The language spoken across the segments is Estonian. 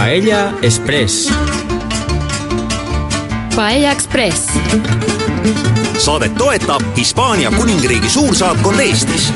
Paella Express. Paella Express. saadet toetab Hispaania kuningriigi suursaatkond Eestis.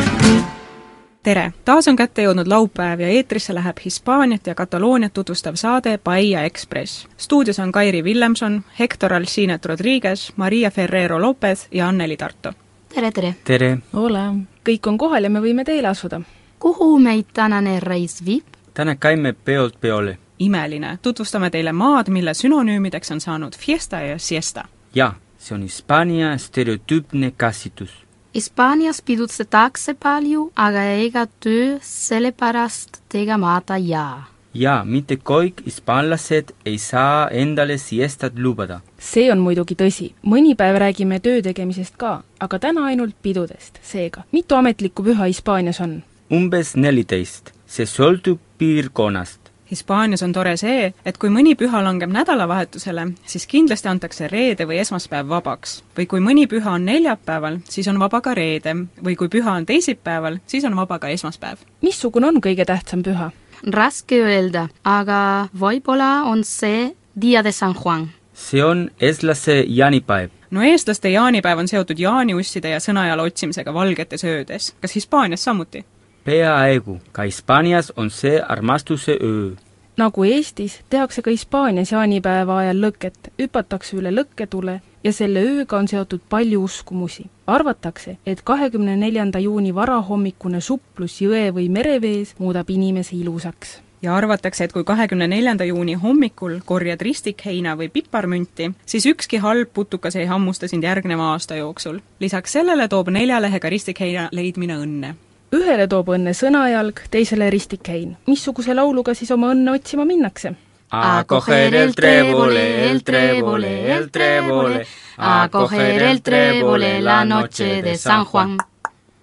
tere, taas on kätte jõudnud laupäev ja eetrisse läheb Hispaaniat ja Katalooniat tutvustav saade Paella Express. stuudios on Kairi Villemson, Hector Alcinet Rodriguez, Maria Ferrero Lopez ja Anneli Tarto. tere, tere! tere! ole, kõik on kohal ja me võime teele asuda. kuhu meid tänane reis viib? täna käime peolt peole. Imeline, tutvustame teile maad, mille sünonüümideks on saanud fiesta ja siesta. jaa, see on Hispaania stereotüüpne käsitus. Hispaanias pidutsetakse palju, aga ega töö sellepärast tegemata jää. jaa, mitte kõik hispaanlased ei saa endale siestat lubada. see on muidugi tõsi. mõni päev räägime töö tegemisest ka, aga täna ainult pidudest. seega, mitu ametlikku püha Hispaanias on? umbes neliteist. see sõltub piirkonnast. Hispaanias on tore see, et kui mõni püha langeb nädalavahetusele, siis kindlasti antakse reede või esmaspäev vabaks. või kui mõni püha on neljapäeval, siis on vaba ka reede, või kui püha on teisipäeval, siis on vaba ka esmaspäev. missugune on kõige tähtsam püha? raske öelda, aga võib-olla on see Dia de San Juan. see on eestlase jaanipäev. no eestlaste jaanipäev on seotud jaaniusside ja sõnajala otsimisega valgetes öödes. kas Hispaanias samuti? Peaaegu, ka Hispaanias on see armastuse öö. nagu Eestis, tehakse ka Hispaanias jaanipäeva ajal lõket, hüpatakse üle lõkketule ja selle ööga on seotud palju uskumusi. arvatakse, et kahekümne neljanda juuni varahommikune suplus jõe või merevees muudab inimese ilusaks ja arvatakse, et kui kahekümne neljanda juuni hommikul korjad ristikheina või piparmünti, siis ükski halb putukas ei hammusta sind järgneva aasta jooksul. lisaks sellele toob neljalehega ristikheina leidmine õnne ühele toob õnne sõnajalg, teisele ristikhein. missuguse lauluga siis oma õnne otsima minnakse? A coger el trébole, el trébole, el trébole, a coger el trébole la noche de San Juan.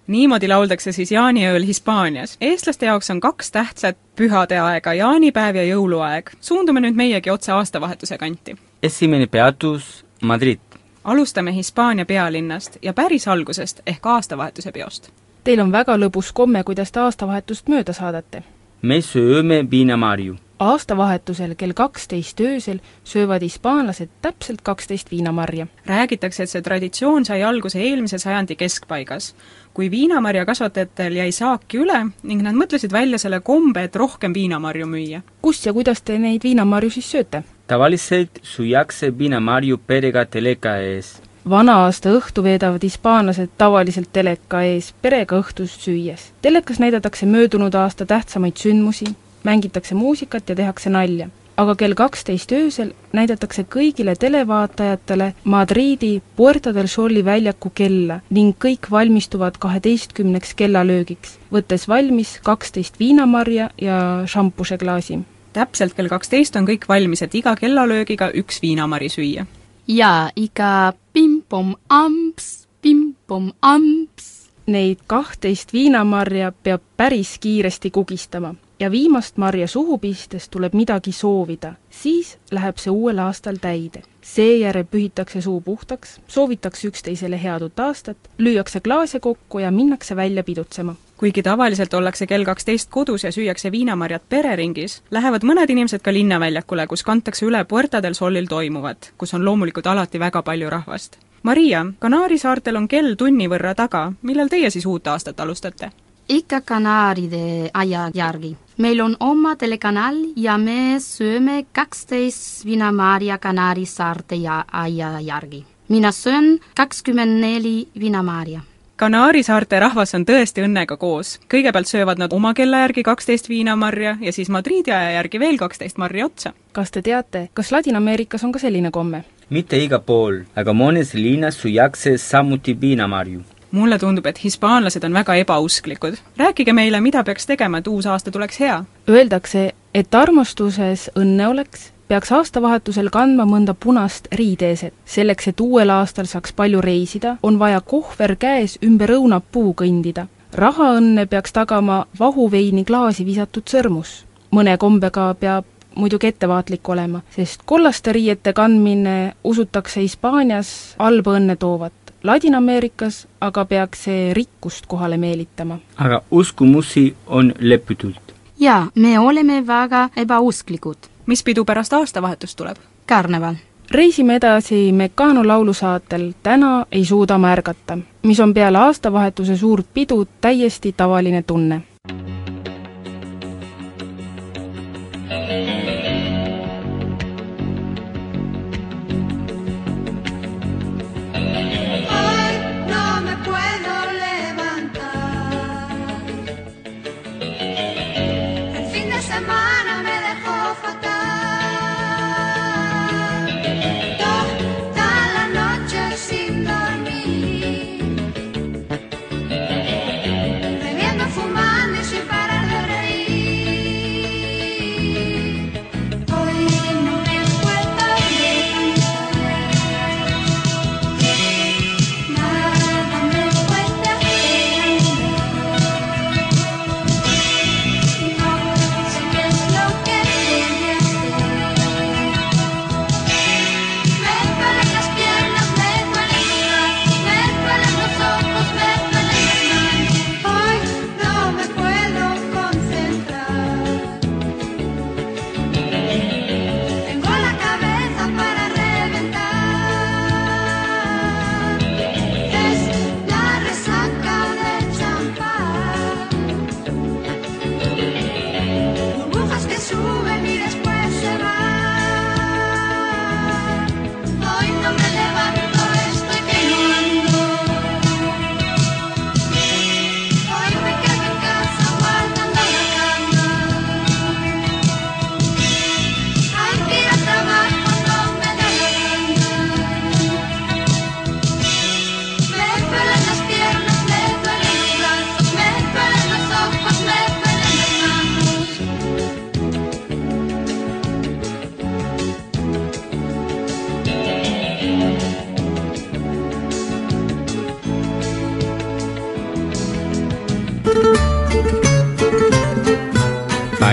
niimoodi lauldakse siis jaaniööl Hispaanias. eestlaste jaoks on kaks tähtsat pühade aega, jaanipäev ja jõuluaeg. suundume nüüd meiegi otse aastavahetuse kanti. esimene peatus Madrid. alustame Hispaania pealinnast ja päris algusest ehk aastavahetuse peost Teil on väga lõbus komme, kuidas te aastavahetust mööda saadate. me sööme viinamarju. aastavahetusel kell kaksteist öösel söövad hispaanlased täpselt kaksteist viinamarja. räägitakse, et see traditsioon sai alguse eelmise sajandi keskpaigas, kui viinamarjakasvatajatel jäi saaki üle ning nad mõtlesid välja selle kombe, et rohkem viinamarju müüa. kus ja kuidas te neid viinamarju siis sööte? tavaliselt süüakse viinamarju perega teleka ees vana-aasta õhtu veedavad hispaanlased tavaliselt teleka ees perega õhtust süües. telekas näidatakse möödunud aasta tähtsamaid sündmusi, mängitakse muusikat ja tehakse nalja. aga kell kaksteist öösel näidatakse kõigile televaatajatele Madriidi Puerta del Soli väljaku kella ning kõik valmistuvad kaheteistkümneks kellalöögiks, võttes valmis kaksteist viinamarja ja šampuseklaasi. täpselt kell kaksteist on kõik valmis, et iga kellalöögiga üks viinamari süüa ja ikka pim-pom-amps, pim-pom-amps. Neid kahtteist viinamarja peab päris kiiresti kugistama ja viimast marja suhu pistes tuleb midagi soovida, siis läheb see uuel aastal täide. seejärel pühitakse suu puhtaks, soovitakse üksteisele head uut aastat, lüüakse klaase kokku ja minnakse välja pidutsema kuigi tavaliselt ollakse kell kaksteist kodus ja süüakse viinamarjad pereringis, lähevad mõned inimesed ka linnaväljakule, kus kantakse üle Puerta del Solil toimuvat, kus on loomulikult alati väga palju rahvast. Maria, Kanaari saartel on kell tunni võrra taga, millal teie siis uut aastat alustate? ikka Kanaaride aja järgi. meil on oma telekanal ja me sööme kaksteist viinamarja Kanaari saarte ja aja järgi. mina söön kakskümmend neli viinamarja Kanaari saarte rahvas on tõesti õnnega koos. kõigepealt söövad nad oma kella järgi kaksteist viinamarja ja siis Madriidi aja järgi veel kaksteist marja otsa. kas te teate, kas Ladina-Ameerikas on ka selline komme? mitte igal pool, aga mõnes linnas süüakse samuti viinamarju. mulle tundub, et hispaanlased on väga ebausklikud. rääkige meile, mida peaks tegema, et uus aasta tuleks hea? Öeldakse, et armastuses õnne oleks peaks aastavahetusel kandma mõnda punast riideeset. selleks, et uuel aastal saaks palju reisida, on vaja kohver käes ümber õunapuu kõndida. rahaõnne peaks tagama vahuveini klaasi visatud sõrmus. mõne kombega peab muidugi ettevaatlik olema, sest kollaste riiete kandmine usutakse Hispaanias halba õnne toovat. Ladina-Ameerikas aga peaks see rikkust kohale meelitama. aga uskumusi on lepitult. jaa, me oleme väga ebausklikud mis pidu pärast aastavahetust tuleb? karneval. reisime edasi Mekano laulusaatel Täna ei suuda märgata, mis on peale aastavahetuse suurt pidu täiesti tavaline tunne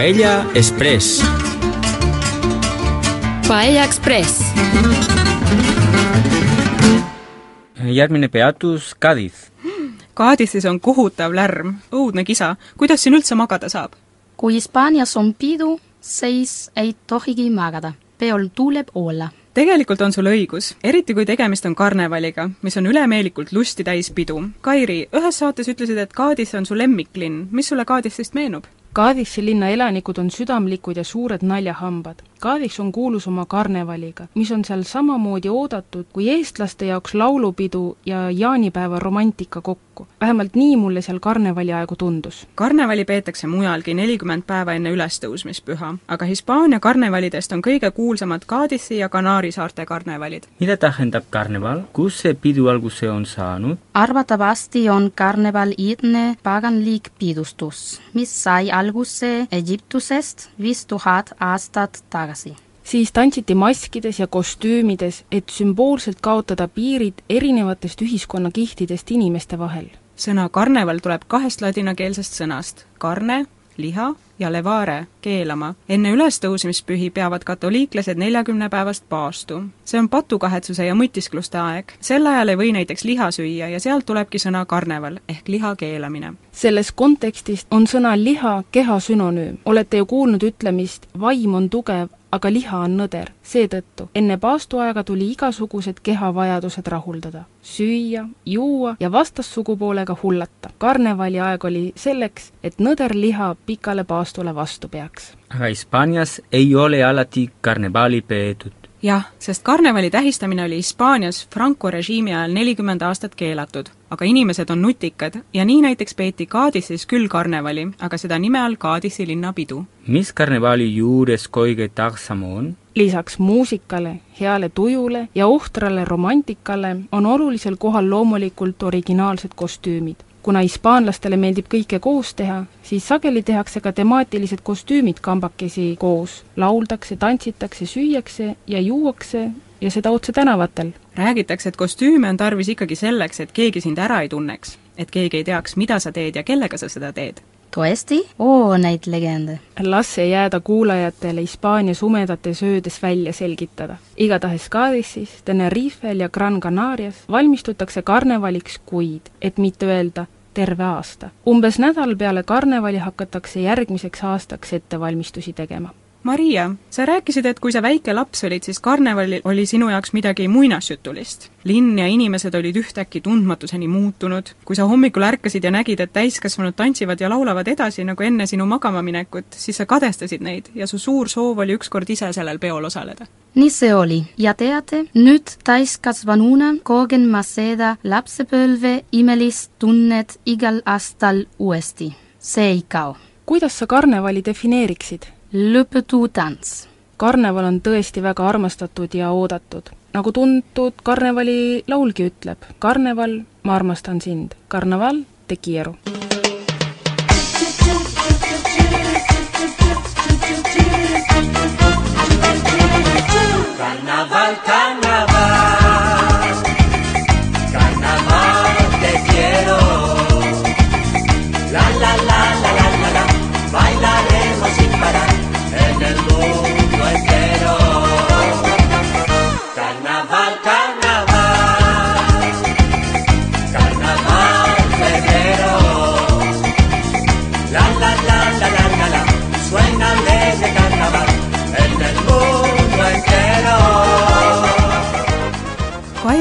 Paella Express. Paella Express. järgmine peatus Cadiz. Kadistis on kohutav lärm, õudne kisa, kuidas siin üldse magada saab? kui Hispaanias on pidu, siis ei tohigi magada. peol tuleb olla. tegelikult on sul õigus, eriti kui tegemist on karnevaliga, mis on ülemeelikult lusti täis pidu. Kairi, ühes saates ütlesid, et Kadis on su lemmiklinn, mis sulle Kadistist meenub? Kadissi linna elanikud on südamlikud ja suured naljahambad. Kadis on kuulus oma karnevaliga, mis on seal samamoodi oodatud kui eestlaste jaoks laulupidu ja jaanipäeva romantika kokku. vähemalt nii mulle seal karnevali aegu tundus. karnevali peetakse mujalgi nelikümmend päeva enne ülestõusmispüha, aga Hispaania karnevalidest on kõige kuulsamad Kadissi ja Kanaari saarte karnevalid. mida tähendab karneval, kus see pidu alguse on saanud? arvatavasti on karneval iidne paganlik pidustus, mis sai alguse Egiptusest viis tuhat aastat tagasi siis tantsiti maskides ja kostüümides, et sümboolselt kaotada piirid erinevatest ühiskonnakihtidest inimeste vahel. sõna karneval tuleb kahest ladinakeelsest sõnast carne, liha ja levare, keelama. enne ülestõusmispühi peavad katoliiklased neljakümnepäevast paastu. see on patukahetsuse ja mõtiskluste aeg. sel ajal ei või näiteks liha süüa ja sealt tulebki sõna karneval ehk liha keelamine. selles kontekstis on sõna liha keha sünonüüm. olete ju kuulnud ütlemist, vaim on tugev, aga liha on nõder. seetõttu enne paastuaega tuli igasugused kehavajadused rahuldada. süüa, juua ja vastassugupoolega hullata. karnevali aeg oli selleks, et nõder liha pikale paastule vastu peaks. aga Hispaanias ei ole alati karnevali peetud. jah, sest karnevali tähistamine oli Hispaanias Franco režiimi ajal nelikümmend aastat keelatud. aga inimesed on nutikad ja nii näiteks peeti Kadissis küll karnevali, aga seda nime all Kadissi linnapidu. mis karnevali juures kõige tähtsam on? lisaks muusikale, heale tujule ja ohtrale romantikale on olulisel kohal loomulikult originaalsed kostüümid. Kuna hispaanlastele meeldib kõike koos teha, siis sageli tehakse ka temaatilised kostüümid kambakesi koos. lauldakse, tantsitakse, süüakse ja juuakse ja seda otse tänavatel. räägitakse, et kostüüme on tarvis ikkagi selleks, et keegi sind ära ei tunneks. et keegi ei teaks, mida sa teed ja kellega sa seda teed tõesti? oo, neid legende. las see jääda kuulajatele Hispaania sumedates öödes välja selgitada. igatahes Cadizis, Tenerifel ja Gran Canarias valmistutakse karnevaliks kuid, et mitte öelda terve aasta. umbes nädal peale karnevali hakatakse järgmiseks aastaks ettevalmistusi tegema Maria, sa rääkisid, et kui sa väike laps olid, siis karneval oli sinu jaoks midagi muinasjutulist. linn ja inimesed olid ühtäkki tundmatuseni muutunud, kui sa hommikul ärkasid ja nägid, et täiskasvanud tantsivad ja laulavad edasi nagu enne sinu magama minekut, siis sa kadestasid neid ja su suur soov oli ükskord ise sellel peol osaleda. nii see oli ja teate, nüüd täiskasvanuna kogen ma seda lapsepõlve imelist tunnet igal aastal uuesti. see ei kao. kuidas sa karnevali defineeriksid? Lõputu tants. karneval on tõesti väga armastatud ja oodatud. nagu tuntud karnevali laulgi ütleb, karneval, ma armastan sind, karneval, te quiero. Carnaval, carnaval,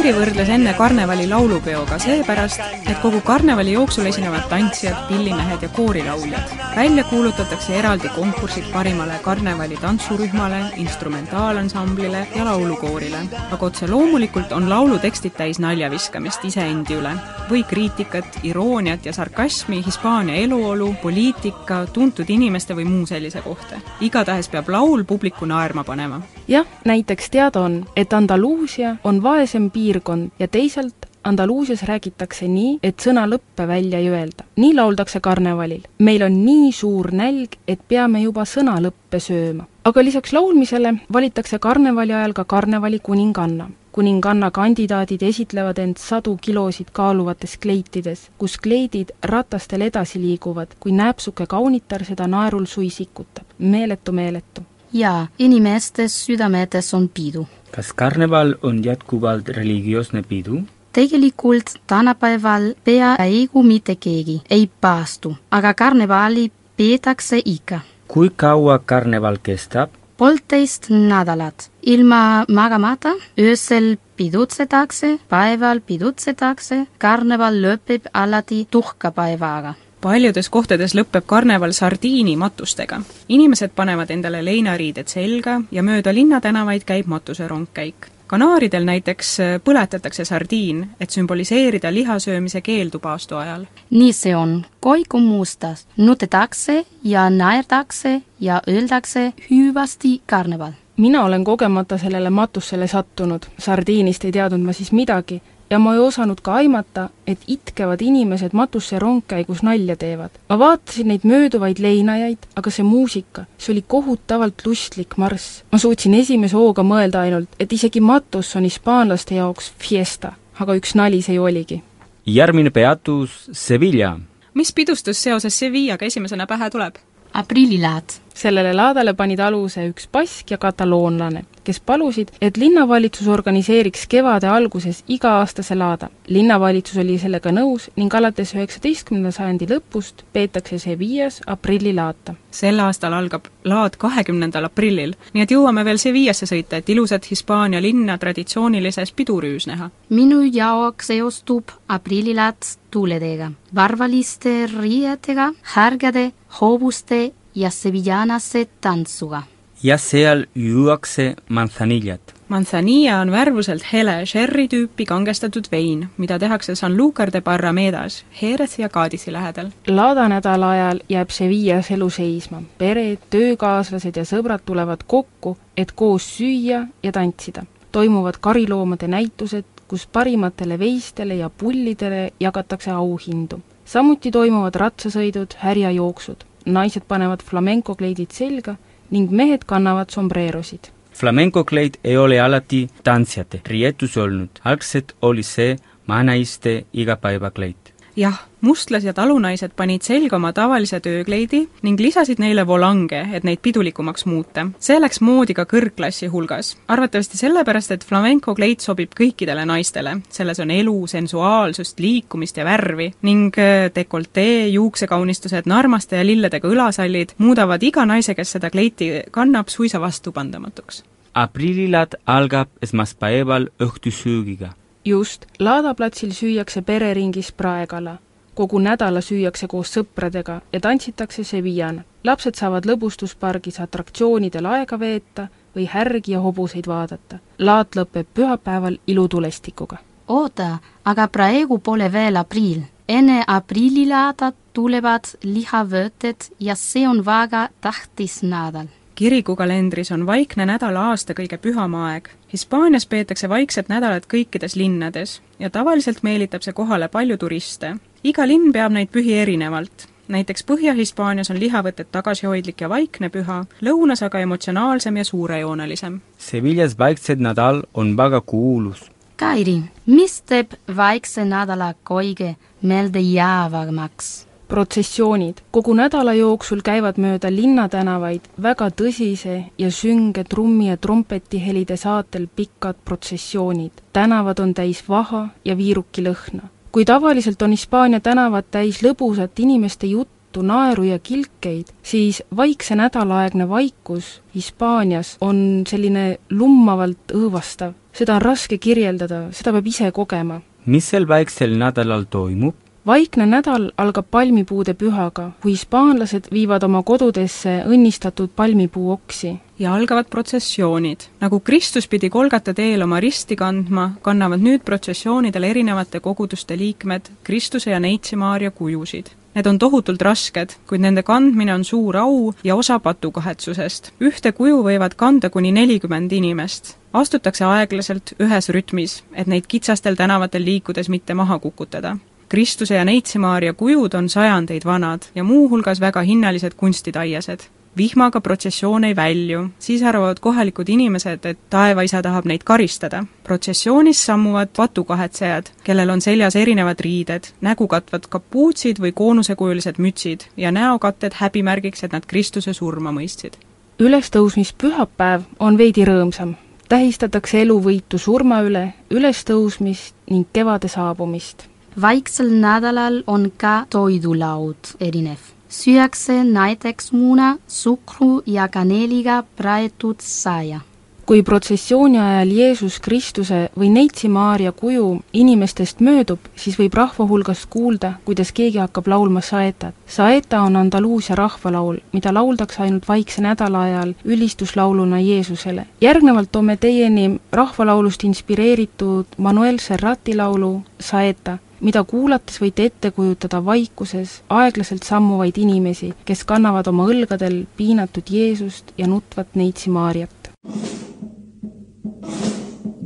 Kairi võrdles enne karnevali laulupeoga seepärast, et kogu karnevali jooksul esinevad tantsijad, pillimehed ja koorilauljad. välja kuulutatakse eraldi konkursid parimale karnevali tantsurühmale, instrumentaalansambile ja laulukoorile. aga otse loomulikult on laulutekstid täis naljaviskamist iseendi üle või kriitikat, irooniat ja sarkasmi Hispaania eluolu, poliitika, tuntud inimeste või muu sellise kohta. igatahes peab laul publiku naerma panema jah, näiteks teada on, et Andaluusia on vaesem piirkond ja teisalt Andaluusias räägitakse nii, et sõna lõppe välja ei öelda. nii lauldakse karnevalil. meil on nii suur nälg, et peame juba sõna lõppe sööma. aga lisaks laulmisele valitakse karnevali ajal ka karnevali kuninganna. kuninganna kandidaadid esitlevad end sadu kilosid kaaluvates kleitides, kus kleidid ratastel edasi liiguvad, kui nääpsuke kaunitar seda naerul suisikutab. meeletu, meeletu ja inimeste südametes on pidu. Kas karneval on jätkuvalt religioosne pidu? tegelikult tänapäeval peaaegu mitte keegi ei paastu, aga karnevali peetakse ikka. kui kaua karneval kestab? poolteist nädalat. ilma magamata, öösel pidutsetakse, päeval pidutsetakse, karneval lõpeb alati tuhkapäevaga paljudes kohtades lõpeb karneval sardiinimatustega. inimesed panevad endale leinariided selga ja mööda linnatänavaid käib matuserongkäik. Kanaaridel näiteks põletatakse sardiin, et sümboliseerida lihasöömise keeldu paastu ajal. nii see on. koiku mustas nutetakse ja naerdakse ja öeldakse hüvasti karneval. mina olen kogemata sellele matusele sattunud, sardiinist ei teadnud ma siis midagi ja ma ei osanud ka aimata, et itkevad inimesed matusse rongkäigus nalja teevad. ma vaatasin neid mööduvaid leinajaid, aga see muusika, see oli kohutavalt lustlik marss. ma suutsin esimese hooga mõelda ainult, et isegi matus on hispaanlaste jaoks fiesta, aga üks nali see ju oligi. järgmine peatus Sevilla. mis pidustus seoses Sevillaga esimesena pähe tuleb? aprillilaad. sellele laadale panid aluse üks bask ja kataloonlane, kes palusid, et linnavalitsus organiseeriks kevade alguses iga-aastase laada. linnavalitsus oli sellega nõus ning alates üheksateistkümnenda sajandi lõpust peetakse Sevillas aprillilaata. sel aastal algab laad kahekümnendal aprillil, nii et jõuame veel Sevillasse sõita, et ilusat Hispaania linna traditsioonilises pidurüüs näha. minu jaoks seostub aprillilaad tuuledega, varvaliste riietega, härgade, hoobuste ja sevillanase tantsuga. Ja seal juuakse manzanillat. Manzanilla on värvuselt hele sherry tüüpi kangestatud vein, mida tehakse Sanlúcar de Barramedas, Jerez ja Cadisi lähedal. laadanädala ajal jääb Sevillas elu seisma. pered, töökaaslased ja sõbrad tulevad kokku, et koos süüa ja tantsida. toimuvad kariloomade näitused, kus parimatele veistele ja pullidele jagatakse auhindu. samuti toimuvad ratsasõidud, härjajooksud. naised panevad flamencokleidid selga ning mehed kannavad sombreerosid. flamenco kleid ei ole alati tantsijate riietus olnud, algselt oli see maanaiste igapäevakleid. jah, mustlas- ja talunaised panid selga oma tavalise töökleidi ning lisasid neile volange, et neid pidulikumaks muuta. see läks moodi ka kõrgklassi hulgas. arvatavasti sellepärast, et flamenco kleit sobib kõikidele naistele. selles on elu, sensuaalsust, liikumist ja värvi ning äh, dekoltee, juuksekaunistused, narmaste ja lilledega õlasallid muudavad iga naise, kes seda kleiti kannab, suisa vastupandamatuks aprillilaat algab esmaspäeval õhtusöögiga. just, laadaplatsil süüakse pereringis praekala. Kogu nädala süüakse koos sõpradega ja tantsitakse sevillan. lapsed saavad lõbustuspargis atraktsioonidel aega veeta või härgi ja hobuseid vaadata. laat lõpeb pühapäeval ilutulestikuga. oota, aga praegu pole veel aprill. enne aprillilaada tulevad lihavõtted ja see on väga tähtis nädal kirikukalendris on vaikne nädal aasta kõige püham aeg. Hispaanias peetakse vaikset nädalat kõikides linnades ja tavaliselt meelitab see kohale palju turiste. Iga linn peab neid pühi erinevalt. näiteks Põhja-Hispaanias on lihavõtted tagasihoidlik ja vaikne püha, lõunas aga emotsionaalsem ja suurejoonelisem. Sevillas vaiksed nädal on väga kuulus. Kairi, mis teeb vaikse nädala kõige meeldejäävamaks? protsessioonid. kogu nädala jooksul käivad mööda linnatänavaid väga tõsise ja sünge trummi- ja trompetihelide saatel pikad protsessioonid. tänavad on täis vaha ja viirukilõhna. Kui tavaliselt on Hispaania tänavad täis lõbusat inimeste juttu, naeru ja kilkeid, siis vaikse nädalaaegne vaikus Hispaanias on selline lummavalt õõvastav. seda on raske kirjeldada, seda peab ise kogema. mis sel väiksel nädalal toimub? vaikne nädal algab palmipuude pühaga, kui hispaanlased viivad oma kodudesse õnnistatud palmipuu oksi. Ja algavad protsessioonid. nagu Kristus pidi Kolgata teel oma risti kandma, kannavad nüüd protsessioonidel erinevate koguduste liikmed Kristuse ja Neitsi Maarja kujusid. Need on tohutult rasked, kuid nende kandmine on suur au ja osa patukahetsusest. ühte kuju võivad kanda kuni nelikümmend inimest. astutakse aeglaselt ühes rütmis, et neid kitsastel tänavatel liikudes mitte maha kukutada Kristuse ja Neitsi-Maarja kujud on sajandeid vanad ja muuhulgas väga hinnalised kunstitaiesed. Vihmaga protsessioon ei välju, siis arvavad kohalikud inimesed, et taevaisa tahab neid karistada. protsessioonis sammuvad patukahetsejad, kellel on seljas erinevad riided, nägu katvad kapuutsid või koonusekujulised mütsid ja näokatted häbimärgiks, et nad Kristuse surma mõistsid. ülestõusmispühapäev on veidi rõõmsam tähistatakse eluvõitu surma üle, ülestõusmist ning kevade saabumist vaiksel nädalal on ka toidulaud erinev. Süüakse näiteks muna, suhkru ja kaneeliga praetud saia. kui protsessiooni ajal Jeesus Kristuse või Neitsi Maarja kuju inimestest möödub, siis võib rahva hulgast kuulda, kuidas keegi hakkab laulma saetat. Saeta on Andaluusia rahvalaul, mida lauldakse ainult vaikse nädala ajal ülistuslauluna Jeesusele. järgnevalt toome teieni rahvalaulust inspireeritud Manuel Serrati laulu Saeta mida kuulates võite ette kujutada vaikuses aeglaselt sammuvaid inimesi, kes kannavad oma õlgadel piinatud Jeesust ja nutvat neitsi Maarjat.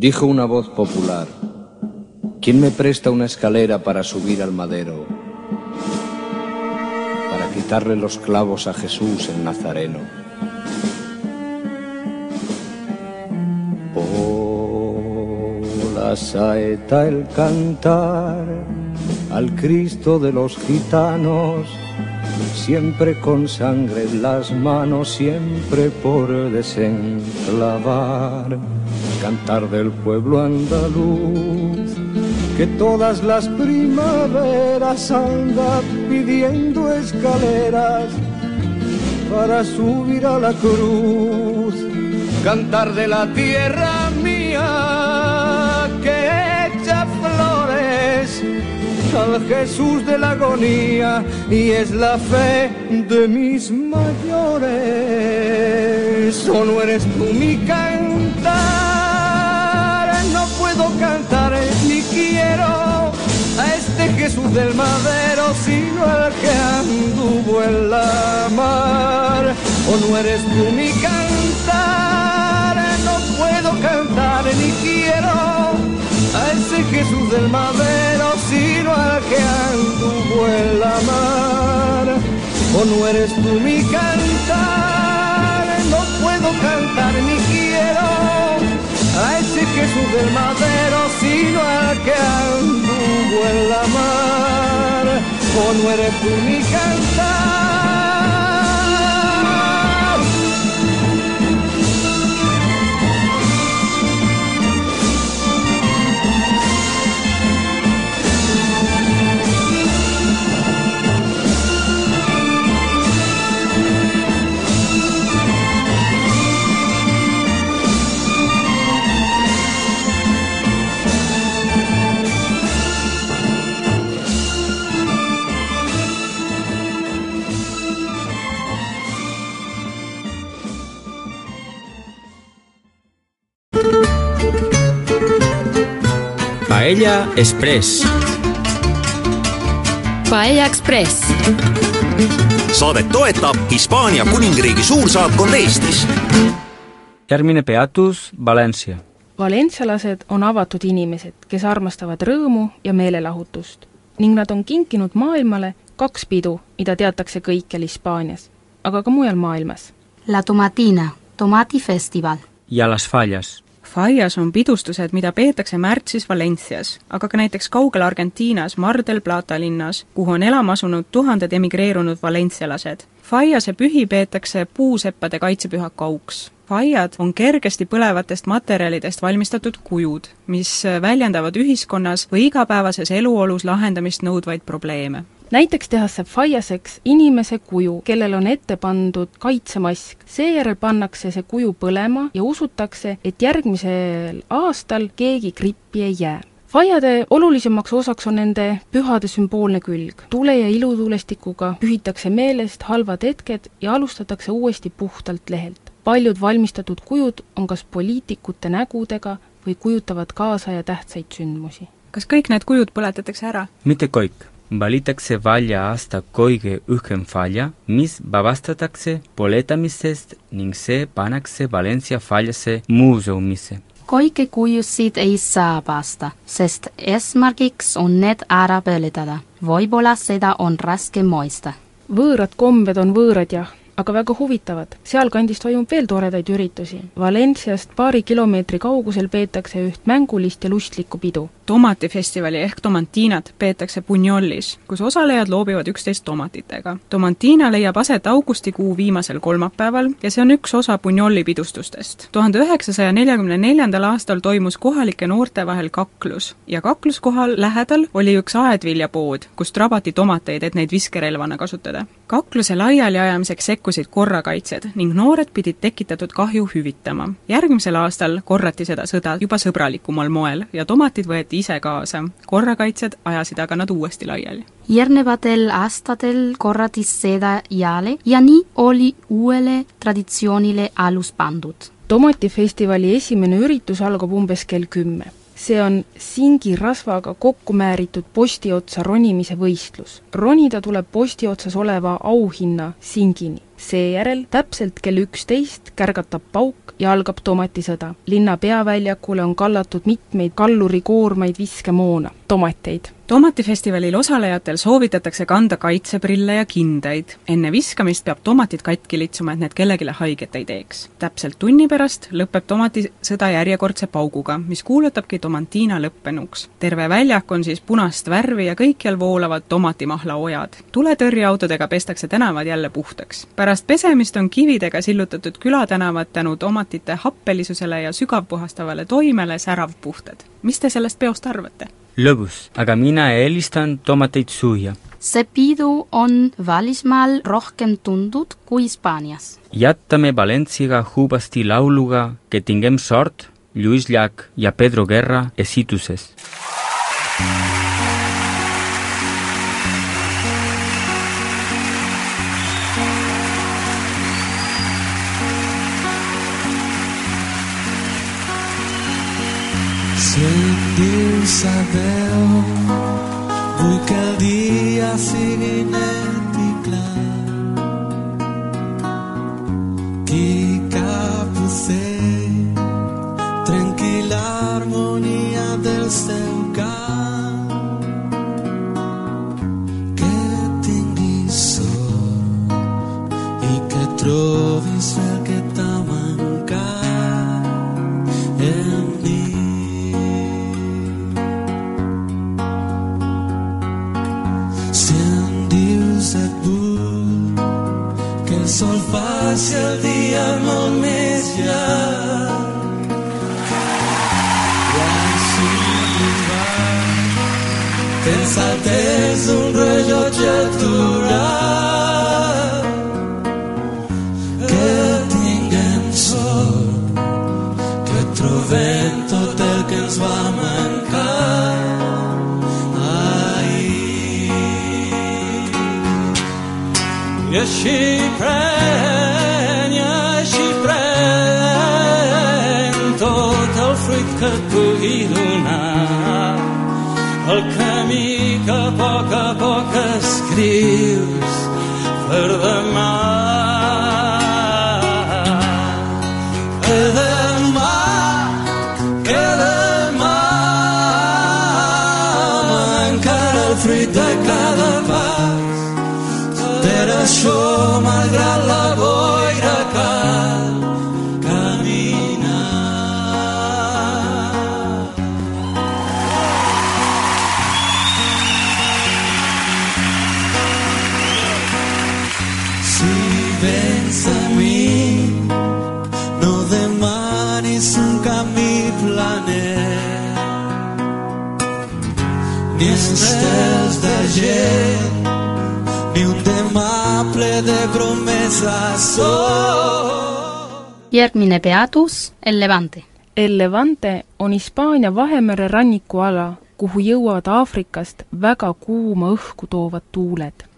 Dijo una voz popular, ¿quién me presta una escalera para subir al madero? Para quitarle los clavos a Jesús el Nazareno. La saeta el cantar al Cristo de los gitanos, siempre con sangre en las manos, siempre por desenclavar, cantar del pueblo andaluz, que todas las primaveras anda pidiendo escaleras para subir a la cruz, cantar de la tierra mía al Jesús de la agonía y es la fe de mis mayores. O no eres tú mi cantar, no puedo cantar ni quiero a este Jesús del madero, sino al que anduvo en la mar. O no eres tú mi cantar, no puedo cantar ni quiero ese Jesús del madero, sino al que anduvo en la mar. O no eres tú mi cantar, no puedo cantar ni quiero a ese Jesús del madero, sino al que anduvo en la mar. o no eres tú mi cantar. Paella Express. Paella Express. saadet toetab Hispaania kuningriigi suursaatkond Eestis järgmine peatus Valencia. valentsialased on avatud inimesed, kes armastavad rõõmu ja meelelahutust ning nad on kinkinud maailmale kaks pidu, mida teatakse kõikjal Hispaanias, aga ka mujal maailmas. La Tomatina, tomatifestival. ja Las Fallas. Fallas on pidustused, mida peetakse märtsis Valencias, aga ka näiteks kaugel Argentiinas Mar del Plata linnas, kuhu on elama asunud tuhanded emigreerunud valentsialased. Fallase pühi peetakse puuseppade kaitsepühaku auks. Fallad on kergesti põlevatest materjalidest valmistatud kujud, mis väljendavad ühiskonnas või igapäevases eluolus lahendamist nõudvaid probleeme näiteks tehakse faiaseks inimese kuju, kellel on ette pandud kaitsemask. seejärel pannakse see kuju põlema ja usutakse, et järgmisel aastal keegi grippi ei jää. Faiade olulisemaks osaks on nende pühade sümboolne külg. tule- ja ilutulestikuga pühitakse meelest halvad hetked ja alustatakse uuesti puhtalt lehelt. paljud valmistatud kujud on kas poliitikute nägudega või kujutavad kaasa ja tähtsaid sündmusi. kas kõik need kujud põletatakse ära? mitte kõik. Valitakse välja aasta kõige õhkem falla, mis vabastatakse põletamisest ning see pannakse Valencia fallasse muuseumisse. kõiki kujusid ei saa pasta, sest eesmärgiks on need ära põletada. võib-olla seda on raske mõista. võõrad kombed on võõrad jah, aga väga huvitavad. sealkandis toimub veel toredaid üritusi. Valenciast paari kilomeetri kaugusel peetakse üht mängulist ja lustlikku pidu. Tomatifestivali ehk tomantinat peetakse Bunyolis, kus osalejad loobivad üksteist tomatitega. Tomantina leiab aset augustikuu viimasel kolmapäeval ja see on üks osa Bunyoli pidustustest. tuhande üheksasaja neljakümne neljandal aastal toimus kohalike noorte vahel kaklus ja kakluskohal lähedal oli üks aedviljapood, kust rabati tomateid, et neid viskerelvana kasutada. kakluse laialiajamiseks sekkusid korrakaitsjad ning noored pidid tekitatud kahju hüvitama. järgmisel aastal korrati seda sõda juba sõbralikumal moel ja tomatid võeti ise kaasa. korrakaitsjad ajasid aga nad uuesti laiali. järgnevatel aastatel korrati seda jälle ja nii oli uuele traditsioonile alus pandud. tomatifestivali esimene üritus algab umbes kell kümme see on singirasvaga kokku määritud posti otsa ronimise võistlus. ronida tuleb posti otsas oleva auhinna singini. Seejärel täpselt kell üksteist kärgatab pauk ja algab tomatisõda. linna peaväljakule on kallatud mitmeid kallurikoormaid viskemoona, tomateid tomatifestivalil osalejatel soovitatakse kanda kaitseprille ja kindaid. enne viskamist peab tomatid katki litsuma, et need kellelegi haiget ei teeks. täpselt tunni pärast lõpeb tomatisõda järjekordse pauguga, mis kuulutabki tomantina lõppenuks. terve väljak on siis punast värvi ja kõikjal voolavad tomatimahlaojad. tuletõrjeautodega pestakse tänavad jälle puhtaks. pärast pesemist on kividega sillutatud külatänavad tänu tomatite happelisusele ja sügavpuhastavale toimele säravpuhtad. mis te sellest peost arvate? lõbus, aga mina eelistan tomateid süüa. see pidu on välismaal rohkem tuntud kui Hispaanias. jätame Valenciaga hubasti lauluga Que tinguem sort, Lluís Llach ja Pedro Guerra esituses. Soy tu Isabel, bukan dia sini pren, i així pren tot el fruit que et pugui donar. El camí que a poc a poc escrius per demà. Fruit malgrat la järgmine peatus, El Levante. El Levante on Hispaania Vahemere rannikuala, kuhu jõuavad Aafrikast väga kuuma õhku toovad tuuled.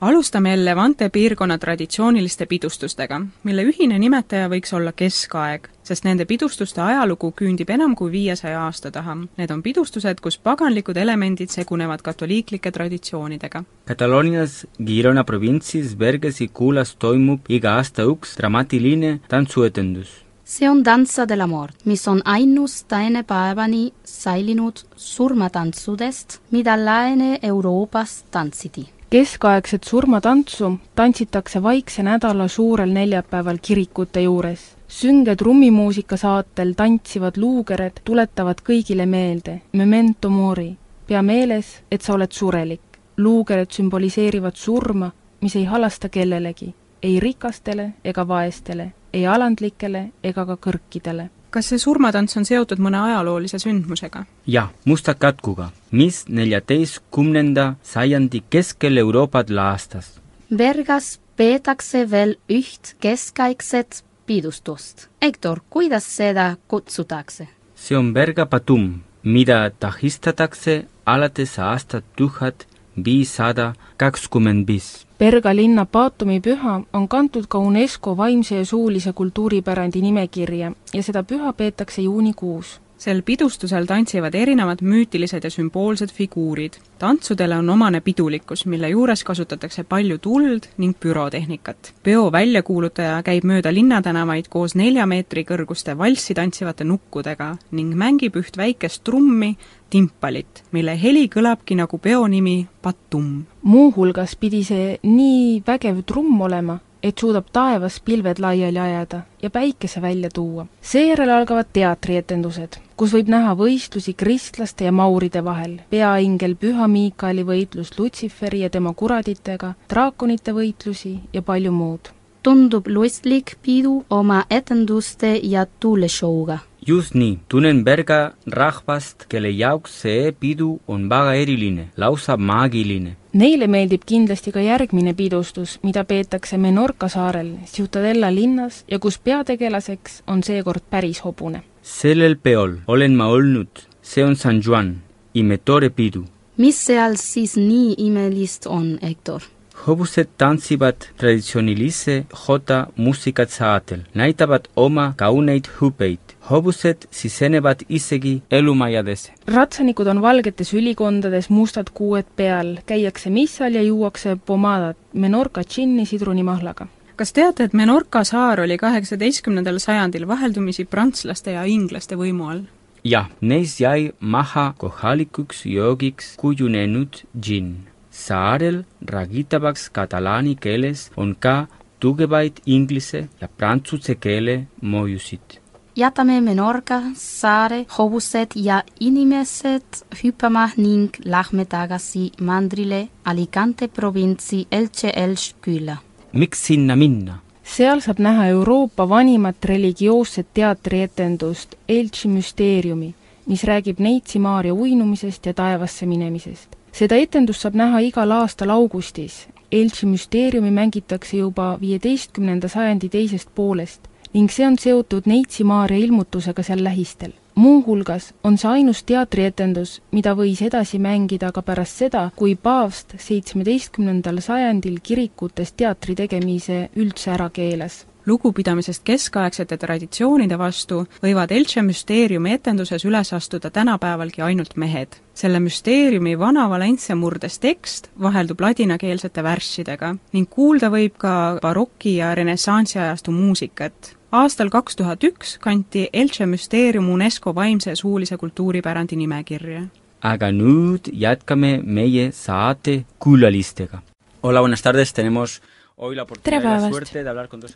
Alustame Levante piirkonna traditsiooniliste pidustustega, mille ühine nimetaja võiks olla keskaeg, sest nende pidustuste ajalugu küündib enam kui viiesaja aasta taha. Need on pidustused, kus paganlikud elemendid segunevad katoliiklike traditsioonidega. Kataloonias Girona provintsis Bergesi kuulas toimub iga aasta üks dramaatiline tantsuetendus. see on Danza de la Mort, mis on ainus tänapäevani säilinud surmatantsudest, mida Lääne-Euroopas tantsiti. Keskaegset surmatantsu tantsitakse vaikse nädala suurel neljapäeval kirikute juures. sünge trummimuusika saatel tantsivad luukered tuletavad kõigile meelde memento mori, pea meeles, et sa oled surelik. luukered sümboliseerivad surma, mis ei halasta kellelegi, ei rikastele ega vaestele, ei alandlikele ega ka kõrkidele kas see surmatants on seotud mõne ajaloolise sündmusega? jah, musta katkuga, mis neljateistkümnenda sajandi keskel Euroopat laastas. Bergas peetakse veel üht keskaegset pidustust. Hektor, kuidas seda kutsutakse? see on Berga Patum, mida tähistatakse alates aastat tuhat viissada kakskümmend viis. Berga linna Paatumi püha on kantud ka UNESCO vaimse ja suulise kultuuripärandi nimekirja ja seda püha peetakse juunikuus. Sel pidustusel tantsivad erinevad müütilised ja sümboolsed figuurid. tantsudele on omane pidulikkus, mille juures kasutatakse palju tuld ning pürotehnikat. peo väljakuulutaja käib mööda linnatänavaid koos nelja meetri kõrguste valssi tantsivate nukkudega ning mängib üht väikest trummi, timpalit, mille heli kõlabki nagu peo nimi Patum. muuhulgas pidi see nii vägev trumm olema, et suudab taevas pilved laiali ajada ja päikese välja tuua. seejärel algavad teatrietendused, kus võib näha võistlusi kristlaste ja mauride vahel, peaingel Püha Miikaeli võitlus Lutsiferi ja tema kuraditega, draakonite võitlusi ja palju muud. tundub lustlik pidu oma etenduste ja tuuleshow'ga. Just nii, tunnen Berga rahvast, kelle jaoks see pidu on väga eriline, lausa maagiline. Neile meeldib kindlasti ka järgmine pidustus, mida peetakse Menorca saarel, Ciutadella linnas ja kus peategelaseks on seekord päris hobune. sellel peol olen ma olnud, see on San Juan, Imetore pidu. mis seal siis nii imelist on, Hektor? Hobused tantsivad traditsioonilise jota muusikat saatel, näitavad oma kauneid hüpeid. hobused sisenevad isegi elumajadesse. ratsanikud on valgetes ülikondades, mustad kuued peal, käiakse missal ja juuakse pomadat, Menorca džinni sidrunimahlaga. kas teate, et Menorca saar oli kaheksateistkümnendal sajandil vaheldumisi prantslaste ja inglaste võimu all? jah, neis jäi maha kohalikuks joogiks kujunenud džinn. Saarel räägitavaks katalaani keeles on ka tugevaid inglise ja prantsuse keele mõjusid. jätame Menorca saare hobused ja inimesed hüppama ning lähme tagasi mandrile Alicante provintsi Elche Elche külla. miks sinna minna? seal saab näha Euroopa vanimat religioosset teatrietendust Elchi müsteeriumi, mis räägib Neitsi Maarja uinumisest ja taevasse minemisest. Seda etendust saab näha igal aastal augustis. Elchi müsteeriumi mängitakse juba viieteistkümnenda sajandi teisest poolest ning see on seotud Neitsi Maarja ilmutusega seal lähistel muuhulgas on see ainus teatrietendus, mida võis edasi mängida ka pärast seda, kui paavst seitsmeteistkümnendal sajandil kirikutes teatri tegemise üldse ära keelas lugupidamisest keskaegsete traditsioonide vastu võivad Elche müsteeriumi etenduses üles astuda tänapäevalgi ainult mehed. selle müsteeriumi vana Valencia murdes tekst vaheldub ladinakeelsete värssidega ning kuulda võib ka baroki- ja renessansi ajastu muusikat, aastal kaks tuhat üks kanti Elche müsteerium UNESCO vaimse ja suulise kultuuripärandi nimekirja. aga nüüd jätkame meie saate külalistega. Hola, buenas tardes, tenemos tere päevast!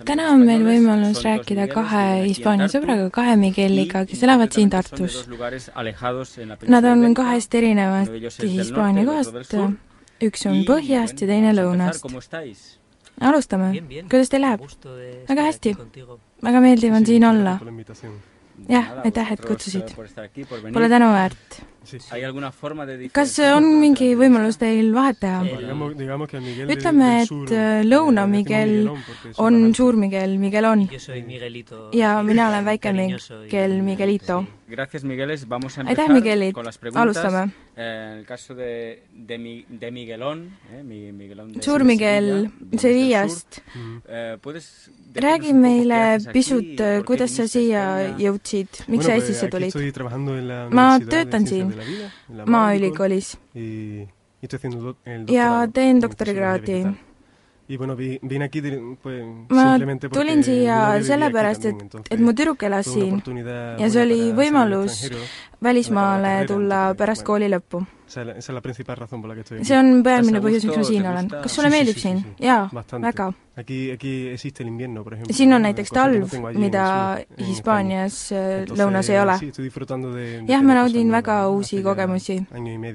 täna on meil võimalus rääkida kahe Hispaania sõbraga, kahe Migueliga, kes elavad siin Tartus. Nad on kahest erinevast Hispaania kohast, üks on põhjast ja teine lõunast. alustame, kuidas teil läheb? väga hästi, väga meeldiv on siin olla. jah, aitäh, et kutsusid. Pole tänu väärt kas on mingi võimalus teil vahet teha? ütleme, et äh, Lõuna-Miguel on suur Miguel, Miguel on. ja mina olen väike Miguel, Miguelito. aitäh, Miguelit, alustame. Eh, eh, suur Miguel Sevillast. Eh, räägi meile pisut, kuidas sa siia jõudsid, miks sa Eestisse tulid? ma töötan siin Maaülikoolis ja teen doktorikraadi ma tulin siia sellepärast, et, et mu tüdruk elas siin ja see oli võimalus välismaale tulla pärast kooli lõppu see on peamine põhjus, miks ma siin olen. kas sulle meeldib siin? jaa, väga. siin on näiteks talv, mida Hispaanias lõunas ei ole. jah, ma naudin väga uusi kogemusi.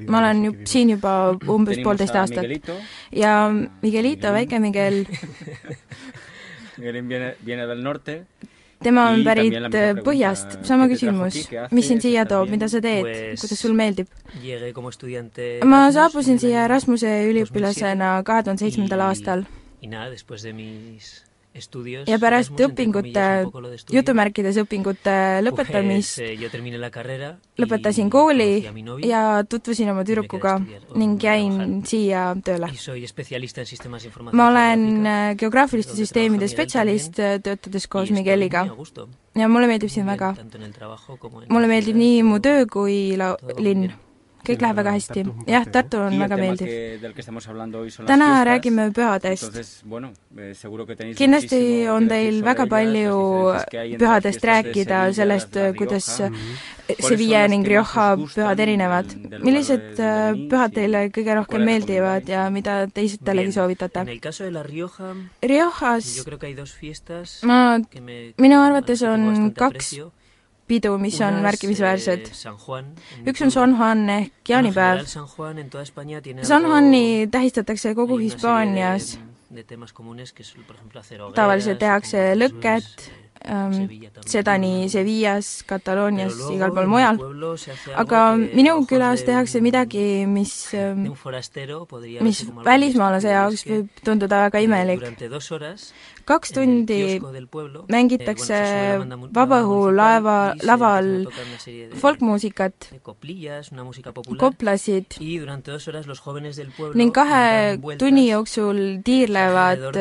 ma olen ju siin juba umbes poolteist aastat. ja Miguelito, väike Miguel Miguelin viene, viene del norte tema on pärit äh, põhjast, sama küsimus, mis sind siia toob, mida sa teed, kuidas sul meeldib? ma saabusin siia Erasmuse üliõpilasena kahe tuhande seitsmendal aastal ja pärast õpingute, jutumärkides õpingute lõpetamist eh, lõpetasin kooli ja tutvusin oma tüdrukuga ning jäin siia tööle. ma olen eh, geograafiliste süsteemide spetsialist, eh, töötades koos Migueliga. ja mulle meeldib siin väga. mulle meeldib nii mu töö kui la-, linn kõik läheb väga hästi. jah, Tartu on väga meeldiv. täna räägime pühadest. Eh, kindlasti on teil väga palju pühadest rääkida, sellest, kuidas Sevilla ning Rioja pühad erinevad. millised äh, pühad teile kõige rohkem meeldivad ja mida teistele soovitate? Riojas ma, minu arvates on kaks pidu, mis on märkimisväärsed. üks on San Juan ehk jaanipäev. San Juani tähistatakse kogu Hispaanias. tavaliselt tehakse lõket, ähm, seda nii Sevillas, Kataloonias, igal pool mujal. aga minu külas tehakse midagi, mis, mis välismaalase jaoks võib tunduda väga imelik kaks tundi mängitakse vabaõhulaeva, laval folkmuusikat, koplasid. Ning kahe tunni jooksul tiirlevad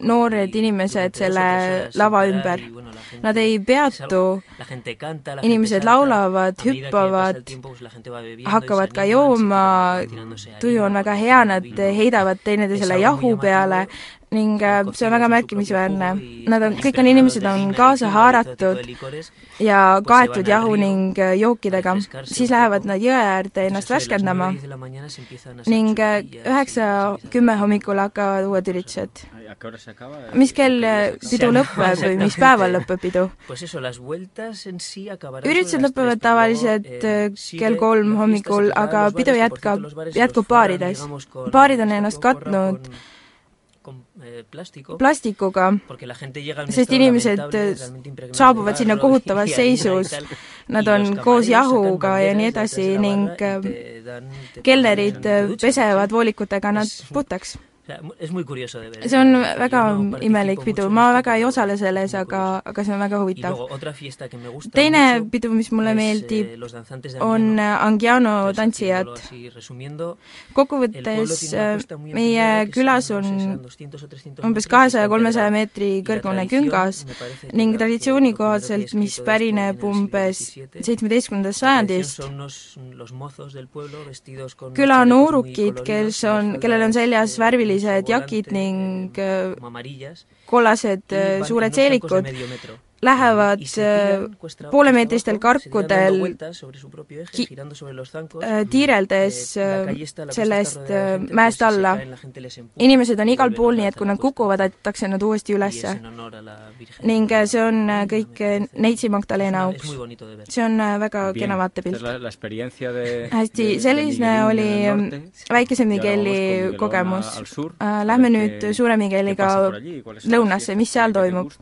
noored inimesed selle lava ümber. Nad ei peatu, inimesed laulavad, hüppavad, hakkavad ka jooma, tuju on väga hea, nad heidavad teineteisele jahu peale, ning äh, see on väga märkimisväärne. Nad on, kõik on inimesed on kaasa haaratud ja kaetud jahu ning äh, jookidega, siis lähevad nad jõe äärde ennast värskendama ning äh, üheksa, kümme hommikul hakkavad uued üritused. mis kell pidu lõpeb või mis päeval lõpeb pidu? üritused lõpevad tavaliselt kell kolm hommikul, aga pidu jätkab, jätkub baarides. baarid on ennast katnud eh, plastikuga, sest inimesed saabuvad sinna kohutavas seisus, nad on koos jahuga ja nii edasi ning kelnerid pesevad voolikutega nad puhtaks see on väga imelik pidu, ma väga ei osale selles, aga, aga see on väga huvitav. teine pidu, mis mulle meeldib, on Angiano. tantsijad. kokkuvõttes meie külas on umbes kahesaja, kolmesaja meetri kõrgune küngas ning traditsiooni kohaselt, mis pärineb umbes seitsmeteistkümnendast sajandist, küla noorukid, kes on, kellel on seljas värvilised rohelised jakid ning äh, kollased äh, suured seelikud lähevad äh, poolemeetristel karkudel ki-, äh, tiireldes äh, sellest mäest alla. inimesed on igal pool, nii et kui nad kukuvad, aetakse nad uuesti ülesse. ning see on kõik Neitsi Magdalena auks. see on väga kena vaatepilt. hästi, selline oli väikese Migueli kogemus. Lähme nüüd Suure Migueliga lõunasse, mis seal toimub?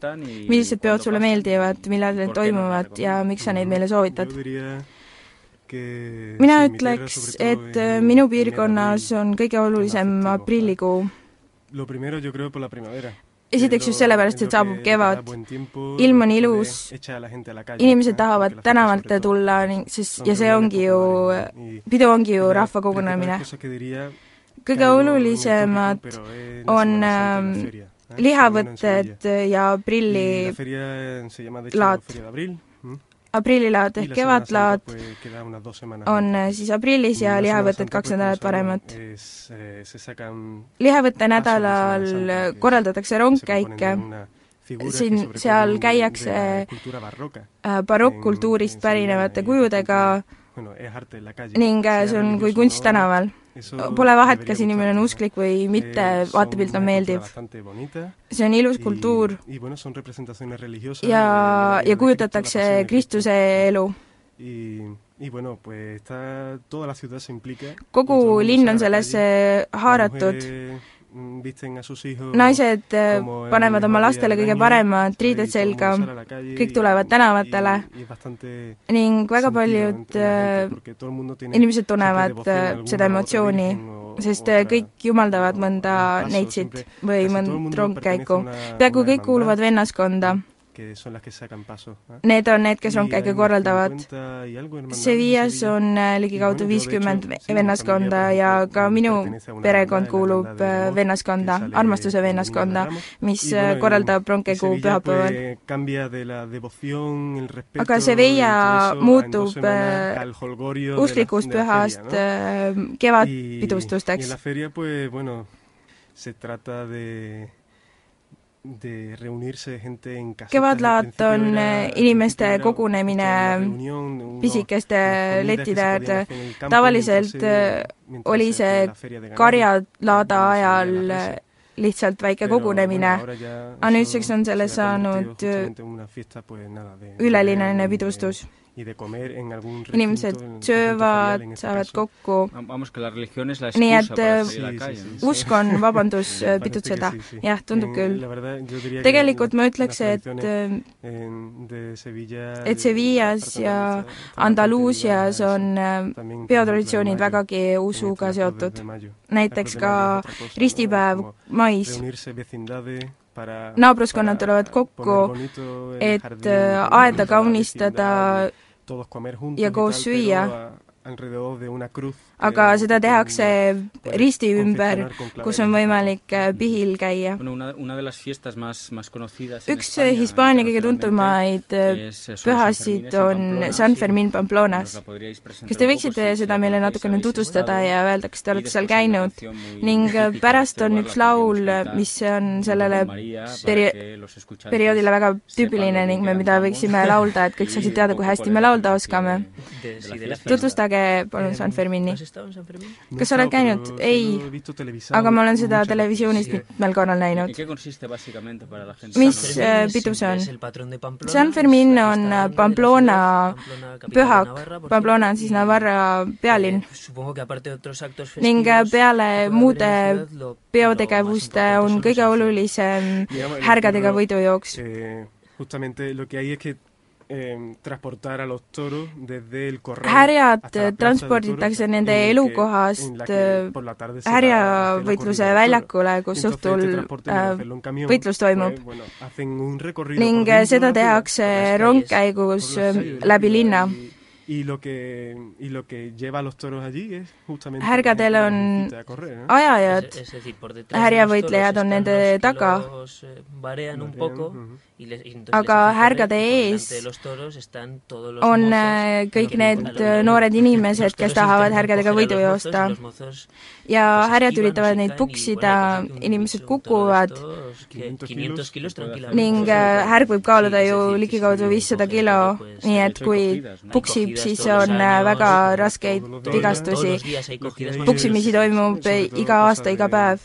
millised peod sulle meeldivad, millal need toimuvad ja miks sa neid meile soovitad? mina ütleks, et äh, minu piirkonnas on kõige olulisem aprillikuu. esiteks just sellepärast, et saabub kevad, ilm on ilus, inimesed tahavad tänavatele tulla ning sest, ja see ongi ju, pidu ongi ju rahva kogunemine. kõige olulisemad on äh, lihavõtted ja aprillilaat. aprillilaat ehk kevadlaat on siis aprillis ja lihavõtted kaks nädalat varemat. lihavõtte nädalal korraldatakse rongkäike, siin, seal käiakse äh, barokkkultuurist pärinevate kujudega ning see on kui kunst tänaval Pole vahet, kas inimene on usklik või mitte, vaatepilt on meeldiv. see on ilus kultuur ja, ja kujutatakse Kristuse elu. kogu linn on sellesse haaratud naised äh, panevad oma lastele kõige paremad riided selga, kõik tulevad tänavatele. ning väga paljud äh, inimesed tunnevad äh, seda emotsiooni, sest kõik jumaldavad mõnda neitsit või mõnd rongkäiku. peaaegu kõik kuuluvad vennaskonda Need on need, kes rongkäike korraldavad. Sevillas on ligikaudu viiskümmend vennaskonda ja ka minu perekond kuulub vennaskonda, armastuse vennaskonda, mis korraldab rongkäigu pühapäeval. aga Sevilla muutub usklikust pühast kevadpidustusteks. se trata de kevadlaat on eh, inimeste kogunemine pisikeste lettide äärde. tavaliselt eh, oli see karjalaada ajal lihtsalt väike kogunemine, aga nüüdseks on sellest saanud ülelineline pidustus inimesed söövad, saavad kokku. nii et äh, usk on vabandus äh, pitutseda, jah, tundub küll. tegelikult ma ütleks, et äh, et Sevillas ja Andaluusias on peotraditsioonid vägagi usuga seotud. näiteks ka ristipäev mais. naabruskonnad tulevad kokku, et aeda kaunistada ja koos süüa aga seda tehakse risti ümber, kus on võimalik äh, pihil käia. üks Hispaania kõige tuntumaid äh, pühasid on San Fermin Pamplonas. kas te võiksite seda meile natukene tutvustada ja öelda, kas te olete seal käinud? ning pärast on üks laul, mis on sellele peri-, perioodile väga tüüpiline ning me, mida võiksime laulda, et kõik saaksid teada, kui hästi me laulda oskame. tutvustage näidake palun San Fermini. kas sa oled käinud? ei, aga ma olen seda televisioonis mitmel korral näinud. mis äh, pidu see on? San Fermin on Pamplona pühak, Pamplona on siis Navarra pealinn. ning peale muude peotegevuste on kõige olulisem härgadega võidujooks. Eh, justamente lo que hay es que transportar a los toros desde el corral härjad transporditakse nende elukohast härjavõitluse väljakule, kus õhtul võitlus toimub. ning seda tehakse rongkäigus läbi linna y lo que y lo que lleva a los toros allí es justamente härgadel on correr, ¿no? ajajad, härjavõitlejad on nende taga, aga härgade ees on kõik need noored inimesed, kes tahavad härgadega võidu joosta. ja härjad üritavad neid puksida, inimesed kukuvad ning härg võib kaaluda ju ligikaudu viissada kilo, nii et kui puksib siis on äh, väga raskeid vigastusi. puksimisi toimub iga aasta, iga päev.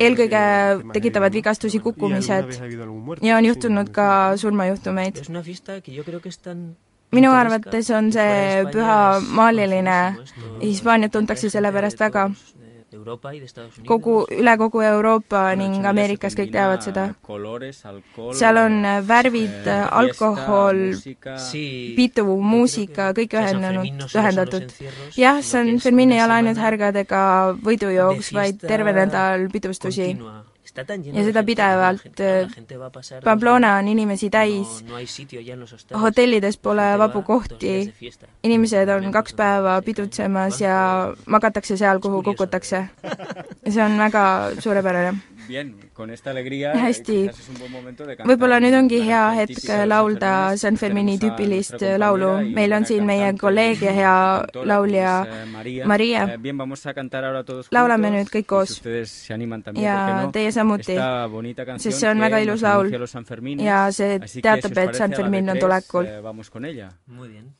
eelkõige tekitavad vigastusi kukkumised. ja on juhtunud ka surmajuhtumeid. Minu arvates on see püha maaliline, Hispaaniat tuntakse selle pärast väga kogu, üle kogu Euroopa ning Ameerikas kõik teavad seda. seal on värvid, alkohol, pidu, muusika, kõik ühendanud, ühendatud. jah, San Fermin ei ole ainult härgadega võidujooks, vaid terve nädal pidustusi ja seda pidevalt. Pamplona on inimesi täis, hotellides pole vabu kohti, inimesed on kaks päeva pidutsemas ja magatakse seal, kuhu kukutakse. see on väga suurepärane hästi. võib-olla nüüd ongi hea hetk laulda San Fermini tüüpilist laulu. meil on siin meie kolleeg ja hea laulja Maria. laulame nüüd kõik koos. ja teie samuti, sest see on väga ilus laul. ja see teatab, et San Fermin on tulekul.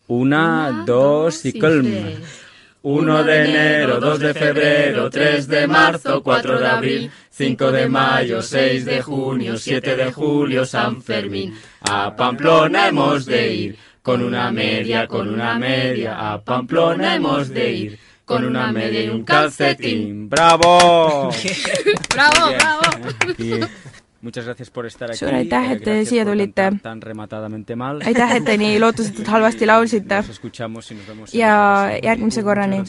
Una, dos y colm. 1 de enero, 2 de febrero, 3 de marzo, 4 de abril, 5 de mayo, 6 de junio, 7 de julio, San Fermín. A Pamplona hemos de ir, con una media, con una media, a Pamplona hemos de ir. Con una media y un calcetín. ¡Bravo! ¡Bravo, bravo! Muchas gracias por estar aquí. suur aitäh, et te siia tulite. aitäh, et te nii lootusetult halvasti laulsite. ja järgmise korrani.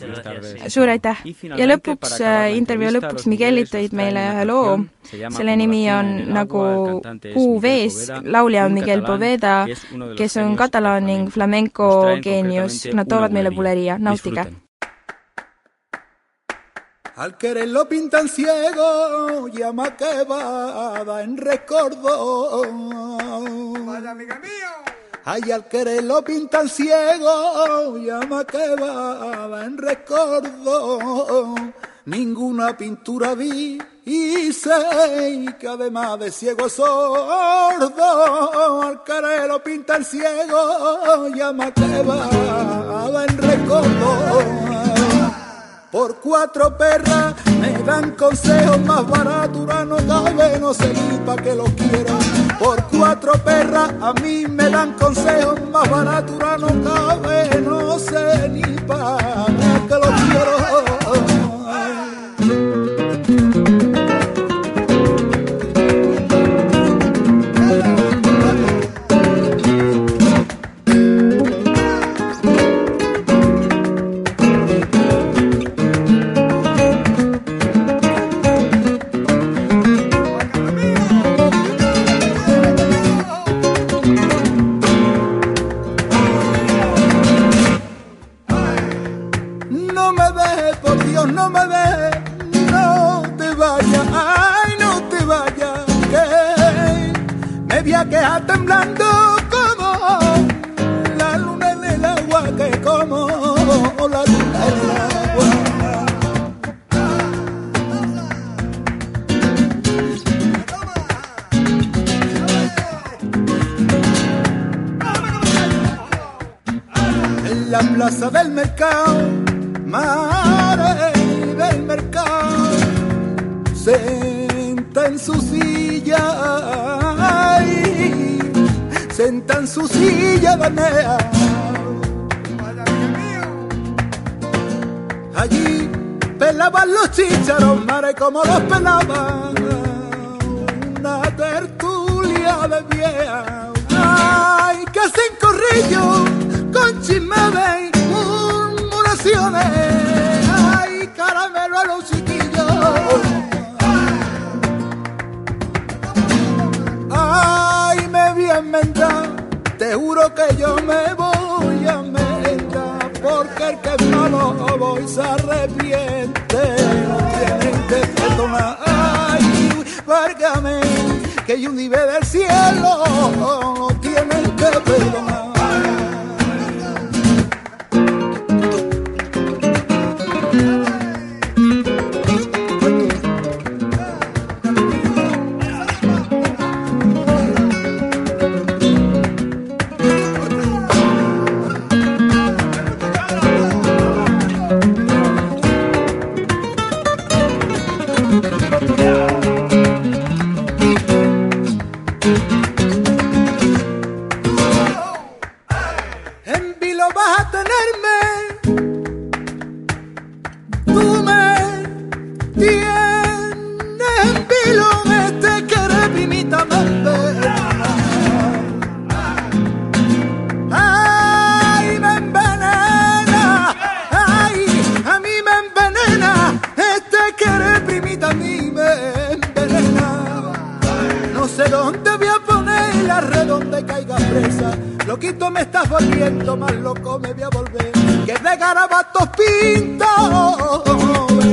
suur aitäh. ja lõpuks, äh, intervjuu lõpuks Miguelit tõid meile ühe loo. selle nimi on nagu Kuu vees, laulja on Miguel Poveda, kes on katalaan ning flamenco geenius. Nad toovad meile Buleria, nautige Al querer lo pintan ciego, llama que va en recuerdo. Vaya amiga mío. Ay, al querer lo pintan ciego, llama que va en recuerdo. Ninguna pintura vi y sé que además de ciego sordo, al querer lo pintan ciego, llama que va en recuerdo por cuatro perras me dan consejos más baratos, no cabe no seguir pa' que lo quiero. Por cuatro perras a mí me dan consejos más baratos, no cabe no sé ni pa' que lo quiero. Que yo me voy a enmendar, porque el que es malo hoy se arrepiente, no tienen que perdonar. Ay, válgame, que yo un nivel del cielo, no tienen que perdonar. De garabatos pinto,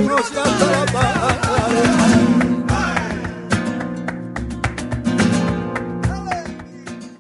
no se atrapa.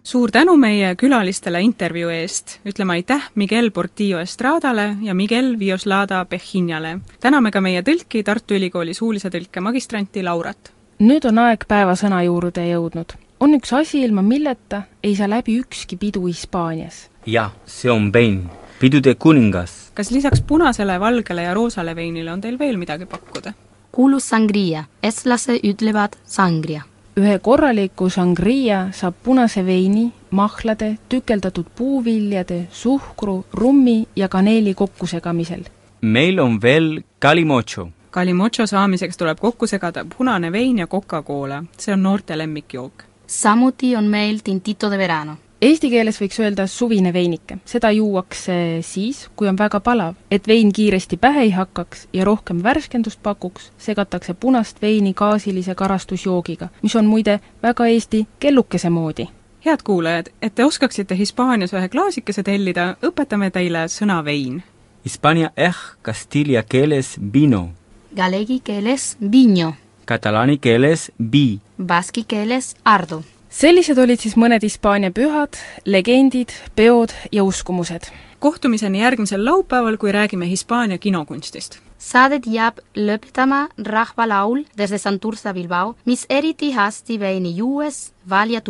suur tänu meie külalistele intervjuu eest, ütleme aitäh Miguel Portillo Estradale ja Miguel Vioslada Pejinale. täname ka meie tõlki, Tartu Ülikooli suulise tõlke magistranti Laurat. nüüd on aeg päevasõna juurde jõudnud. on üks asi, ilma milleta ei saa läbi ükski pidu Hispaanias. jah, see on vein, pidude kuningas. kas lisaks punasele, valgele ja roosale veinile on teil veel midagi pakkuda? kuulus sangria, eestlased ütlevad sangria ühe korraliku sangria saab punase veini, mahlade, tükeldatud puuviljade, suhkru, rummi ja kaneeli kokkusegamisel. meil on veel calimocho. Calimocho saamiseks tuleb kokku segada punane vein ja Coca-Cola, see on noorte lemmikjook. samuti on meil tintito de verano Eesti keeles võiks öelda suvine veinike. seda juuakse siis, kui on väga palav. et vein kiiresti pähe ei hakkaks ja rohkem värskendust pakuks, segatakse punast veini gaasilise karastusjoogiga, mis on muide väga Eesti kellukese moodi. head kuulajad, et te oskaksite Hispaanias ühe klaasikese tellida, õpetame teile sõna vein. Hispaania ehk Castilla keeles vino, galegi keeles viño, katalaani keeles vi, baski keeles ardo sellised olid siis mõned Hispaania pühad, legendid, peod ja uskumused. kohtumiseni järgmisel laupäeval, kui räägime Hispaania kinokunstist. saadet jääb lõpetama rahvalaul Desde Santurce Bilbao, mis eriti hästi veini juues valja.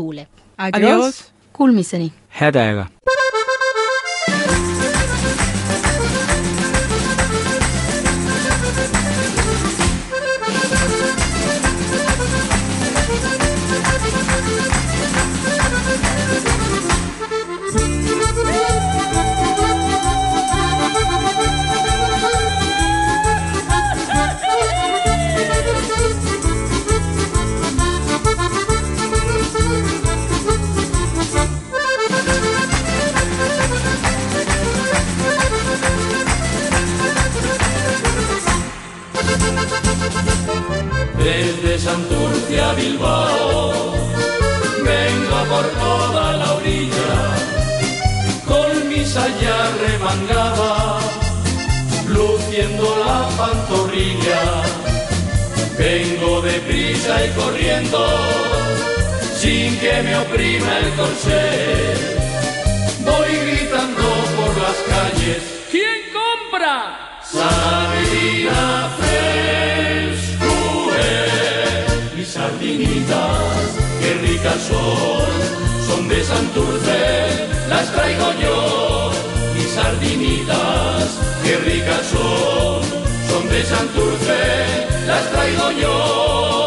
Adios! Kuulmiseni! head aega! Santurce a Bilbao, vengo por toda la orilla, con mi saya remangada, luciendo la pantorrilla. Vengo deprisa y corriendo, sin que me oprima el corsé. Voy gritando por las calles, ¿quién compra? Sardina sardinitas, qué ricas son, son de Santurce, las traigo yo, mis sardinitas, qué ricas son, son de Santurce, las traigo yo.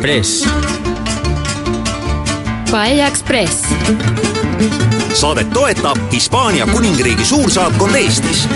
Express. Paella Express. saadet toetab Hispaania kuningriigi suursaatkond Eestis